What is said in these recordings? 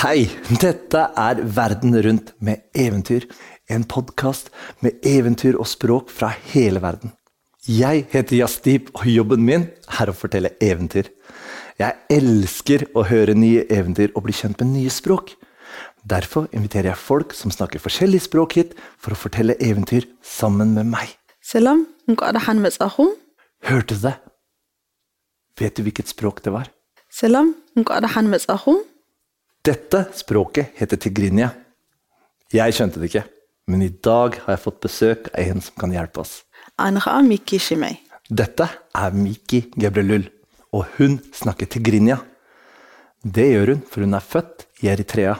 Hei, dette er Verden rundt med eventyr. En podkast med eventyr og språk fra hele verden. Jeg heter Jasdeep, og jobben min er å fortelle eventyr. Jeg elsker å høre nye eventyr og bli kjent med nye språk. Derfor inviterer jeg folk som snakker forskjellig språk hit, for å fortelle eventyr sammen med meg. Hørte du det? Vet du hvilket språk det var? Dette språket heter tigrinja. Jeg skjønte det ikke, men i dag har jeg fått besøk av en som kan hjelpe oss. Dette er Miki Gebrelul, og hun snakker tigrinja. Det gjør hun for hun er født i Eritrea.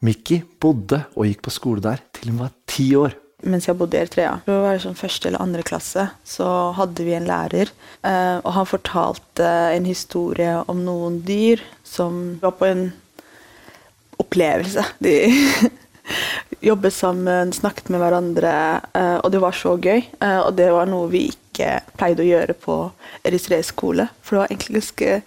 Miki bodde og gikk på skole der til hun var ti år. mens jeg bodde i Eritrea. Det var sånn første eller andre klasse, så hadde vi en lærer, eh, og han fortalte en historie om noen dyr som var på en opplevelse. De jobbet sammen, snakket med hverandre, eh, og det var så gøy. Eh, og det var noe vi ikke pleide å gjøre på eritreisk skole, for det var egentlig ganske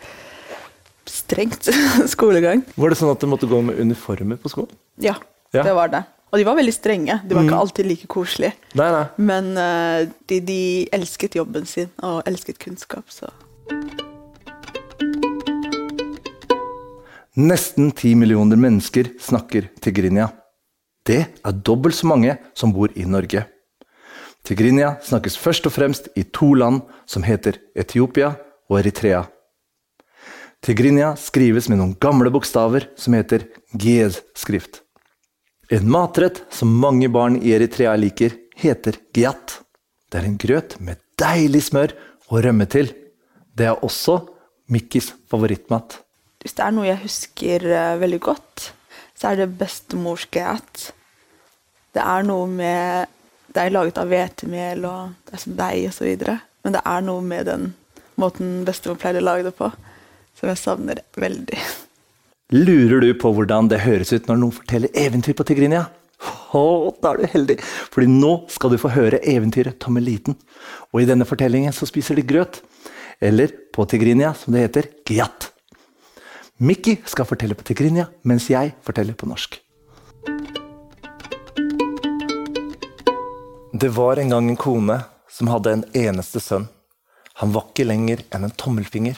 strengt skolegang. Var det sånn at du måtte gå med uniformer på skolen? Ja, Ja. det var det. Og de var veldig strenge. De var ikke alltid like koselige. Nei, nei. Men uh, de, de elsket jobben sin og elsket kunnskap, så Nesten ti millioner mennesker snakker tigrinja. Det er dobbelt så mange som bor i Norge. Tigrinja snakkes først og fremst i to land som heter Etiopia og Eritrea. Tigrinja skrives med noen gamle bokstaver som heter GEZ-skrift. En matrett som mange barn i Eritrea liker, heter giat. Det er en grøt med deilig smør og rømme til. Det er også Mikkis favorittmat. hvis det er noe jeg husker eh, veldig godt, så er det bestemors giat. Det er noe med Det er laget av hvetemel og det er som deig videre. Men det er noe med den måten bestemor pleide å lage det på, som jeg savner veldig. Lurer du på hvordan det høres ut når noen forteller eventyr på Tigrinia? Oh, da er du heldig, fordi nå skal du få høre eventyret Tommeliten. Og i denne fortellingen så spiser de grøt. Eller på Tigrinia, som det heter, giat. Mikki skal fortelle på Tigrinia, mens jeg forteller på norsk. Det var en gang en kone som hadde en eneste sønn. Han var ikke lenger enn en tommelfinger.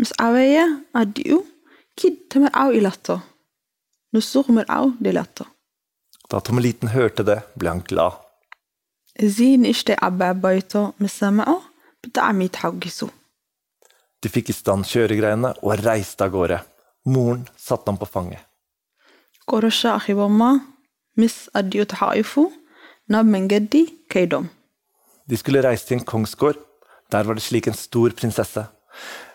ምስ ዓበየ ኣዲኡ ኪድ ተመርዓው ኢላቶ ንሱ ክምርዓው ደልያቶ Da Tommeliten hørte det, ble han glad. እዚ ንእሽተይ ዓባይ ዓባይቶ ምስ ሰምዖ ብጣዕሚ ተሓጒሱ De fikk i stand kjøregreiene og reiste av gårde. Moren satte ham på fanget. ቆረሻ ኣኺቦማ ምስ ኣዲኡ ተሓቂፉ ናብ መንገዲ ከይዶም De skulle reise til en kongsgård. Der var det slik en stor prinsesse.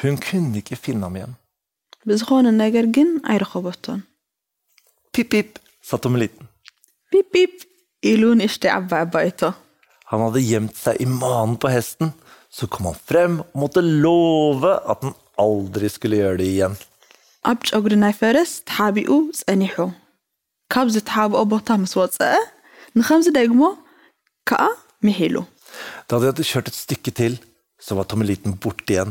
Hun kunne ikke finne ham igjen. ብዝኾነ ነገር ግን ኣይረኸበቶን Pip, pip, sa Tommeliten. ፒፕ ፒፕ ኢሉ ንእሽተይ ዓባይ ኣባይቶ Han hadde gjemt seg i manen på hesten. Så kom han frem og måtte love at han aldri skulle gjøre det igjen. ኣብ ጨጉሪ ናይ ፈረስ ተሓቢኡ ጸኒሑ ካብ ዝተሓብኦ ቦታ ምስ ወፀአ ንከምዚ ደግሞ ከዓ ምሒሉ Da de hadde kjørt et stykke til, så var Tommeliten borte igjen.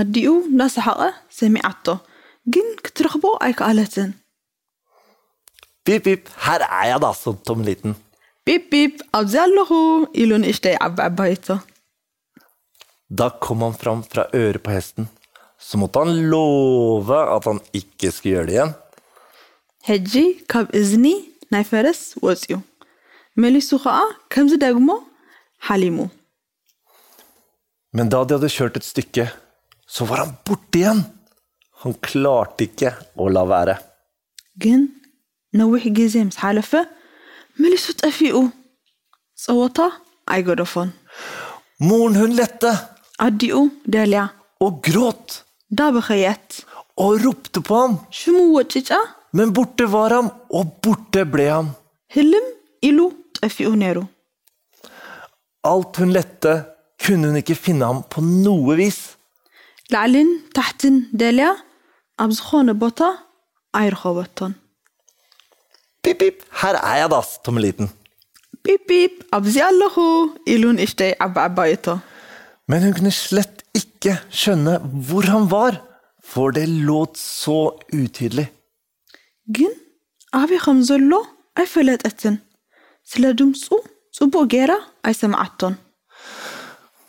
ኣዲኡ እንዳሰሓቐ ሰሚዓቶ ግን ክትረኽቦ ኣይከኣለትን Pip, pip, her er jeg da, sa Tommeliten. ፒፕ ፒፕ ኣብዚ ኣለኹ ኢሉ ንእሽተይ ዓባይ ባይቶ Da kom han fram fra øret på hesten. Så måtte han love at han ikke skulle gjøre det igjen. ሕጂ ካብ እዝኒ ናይ ፈረስ ወፂኡ መሊሱ ከዓ ከምዚ ደግሞ ሓሊሙ Men da de hadde kjørt et stykke, så var han borte igjen. Han klarte ikke å la være. ግን ነዊሕ ግዜ ምስ ሓለፈ መሊሱ ጠፊኡ ፀወታ ኣይገደፎን Moren hun lette ኣዲኡ ደልያ og gråt ዳበኸየት og ropte på ham. ሽሙ ወጭጫ Men borte var han, og borte ble han. ህልም ኢሉ ጠፊኡ ነይሩ Alt hun lette, kunne hun ikke finne ham på noe vis. ላዕልን ታሕትን ደልያ ኣብ ዝኾነ ቦታ ኣይረኸበቶን Pip, pip, her er jeg da, Tommeliten. ፒፕ ፒፕ ኣብዚ ኣለኹ ኢሉ ንእሽተይ ዓባይ ዓባይቶ Men hun kunne slett ikke skjønne hvor han var, for det låt så utydelig. ግን ኣበይ ከም ዘሎ ኣይፈለጠትን ስለ ድምፁ ጽቡቕ ጌራ ኣይሰማዓቶን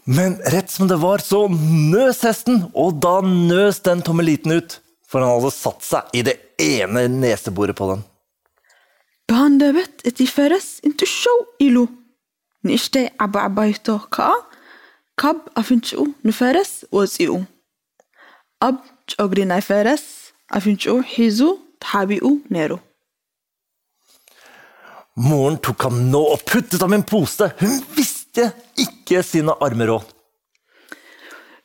Men rett som det var, så nøs hesten, og da nøs den tommeliten ut, for han hadde satt seg i det ene neseboret på den. ብሃንደበት እቲ ፈረስ እንትሸው ኢሉ ንእሽተይ ዓባይ ዓባይቶ ከዓ ካብ ኣፍንጭኡ ንፈረስ ወፂኡ ኣብ ጨጉሪ ናይ ፈረስ ኣፍንጭኡ ሒዙ ተሓቢኡ ነይሩ Moren tok ham nå og puttet ham i en pose. Hun visste ikke sine armeråd.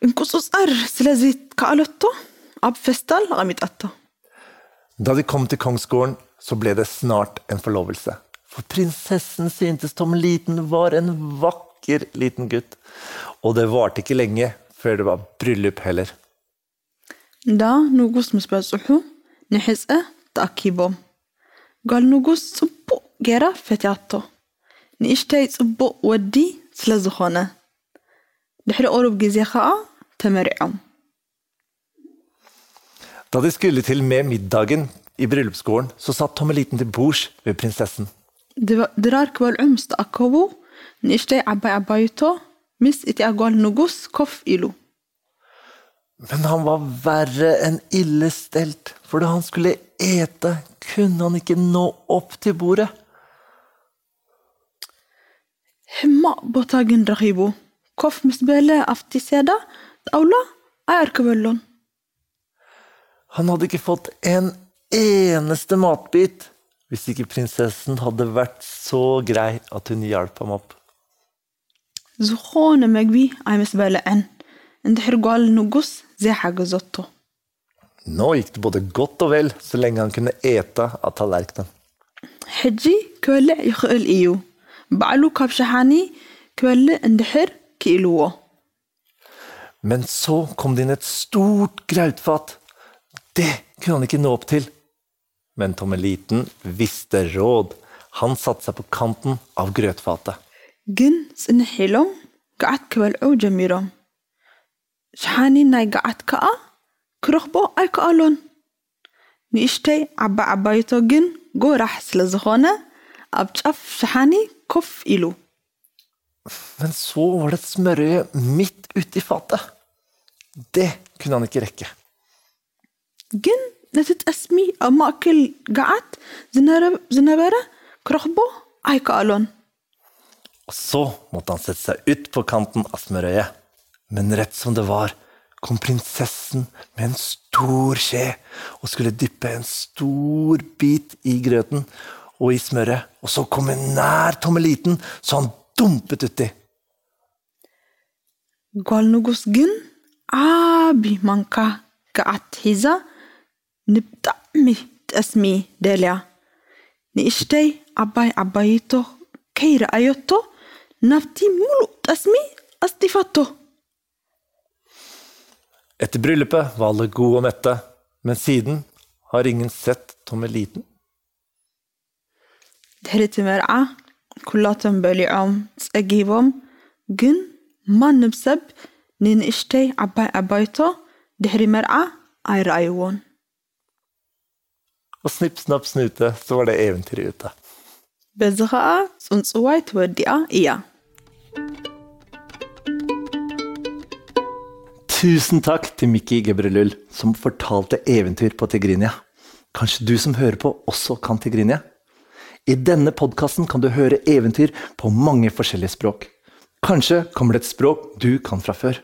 እንቁፅፃር ስለዚ ከኣለቶ ኣብ ፌስታል ኣቐሚጣቶ Da de kom til kongsgården, så ble det snart en forlovelse. For prinsessen syntes Tommeliten var en vakker liten gutt. Og det varte ikke lenge før det var bryllup heller. እንዳ ንጉስ ምስ በፅሑ ንሕፀ ተኣኪቦም ጓል ንጉስ ጽቡቕ ጌራ ፈትያቶ ንእሽተይ ጽቡቕ ወዲ ስለ ዝኾነ ድሕሪ ቁሩብ ግዜ ከዓ ተመሪዖም Da de skulle til med middagen i bryllupsgården, så satt Tommeliten til bords ved prinsessen. ድባ- ድራር ክበልዑ ምስ ተኣከቡ ንእሽተይ ዓባይ ዓባይቶ ምስ እቲ ጓል ንጉስ ኮፍ ኢሉ Men han var verre enn ille stelt, for da han skulle ete, kunne han ikke nå opp til bordet. ሕማቕ ቦታ ግን ረኺቡ ኮፍ ምስ በለ ኣብቲ ሴዳ ጣውላ ኣይኣርክበሎን Han hadde ikke fått en eneste matbit hvis ikke prinsessen hadde vært så grei at hun hjalp ham opp. ዝኾነ መግቢ ኣይምስ በልዐን እንድሕር ጓል ንጉስ ዘይሓገዘቶ Nå gikk det både godt og vel så lenge han kunne ete av tallerkenen. ሕጂ ክበልዕ ይኽእል እዩ ባዕሉ ካብ ሸሓኒ ክበልዕ እንድሕር ክኢልዎ Men så kom det inn et stort grautfat. Det kunne han ikke nå opp til. Men Tommeliten visste råd. Han satte seg på kanten av grøtfatet. ግን ጽንሕ ኢሎም ገዓት ክበልዑ ጀሚሮም ሸሓኒ ናይ ገዓት ከዓ ክረኽቦ ኣይከኣሎን ንእሽተይ ዓባይ ዓባይቶ ግን ጎራሕ ስለ ዝኾነ ኣብ ጫፍ ሸሓኒ ኮፍ ኢሉ Men så var det et smørøye midt uti fatet. Det kunne han ikke rekke. ግን ነቲ ጠስሚ ኣብ ማእከል ገዓት ዝነረ- ዝነበረ ክረኽቦ ኣይከኣሎን Og så måtte han sette seg ut på kanten av smørøyet. Men rett som det var, kom prinsessen med en stor skje og skulle dyppe en stor bit i grøten og i smøret. Og så kom hun nær Tommeliten, så han dumpet uti. ጓል ንጉስ ግን ዓቢ ማንካ ገዓት ሒዛ ንብጣዕሚ ጠስሚ ደልያ ንእሽተይ ዓባይ ዓባይቶ ከይረኣየቶ ናብቲ ሙሉእ ጠስሚ ኣስጢፋቶ Etter bryllupet var alle gode og mette, men siden har ingen sett Tommeliten. ድሕሪ እቲ መርዓ ኩላቶም በሊዖም ፀጊቦም ግን ማንም ሰብ ንንእሽተይ ዓባይ ዓባይቶ ድሕሪ መርዓ ኣይረኣይዎን Og snipp, snapp, snute, så var det eventyret ute. በዚ ከዓ ፅንፅዋይ ተወዲኣ እያ Tusen takk til Mikki Gebrelul, som fortalte eventyr på Tigrinia. Kanskje du som hører på, også kan Tigrinia? I denne podkasten kan du høre eventyr på mange forskjellige språk. Kanskje kommer det et språk du kan fra før.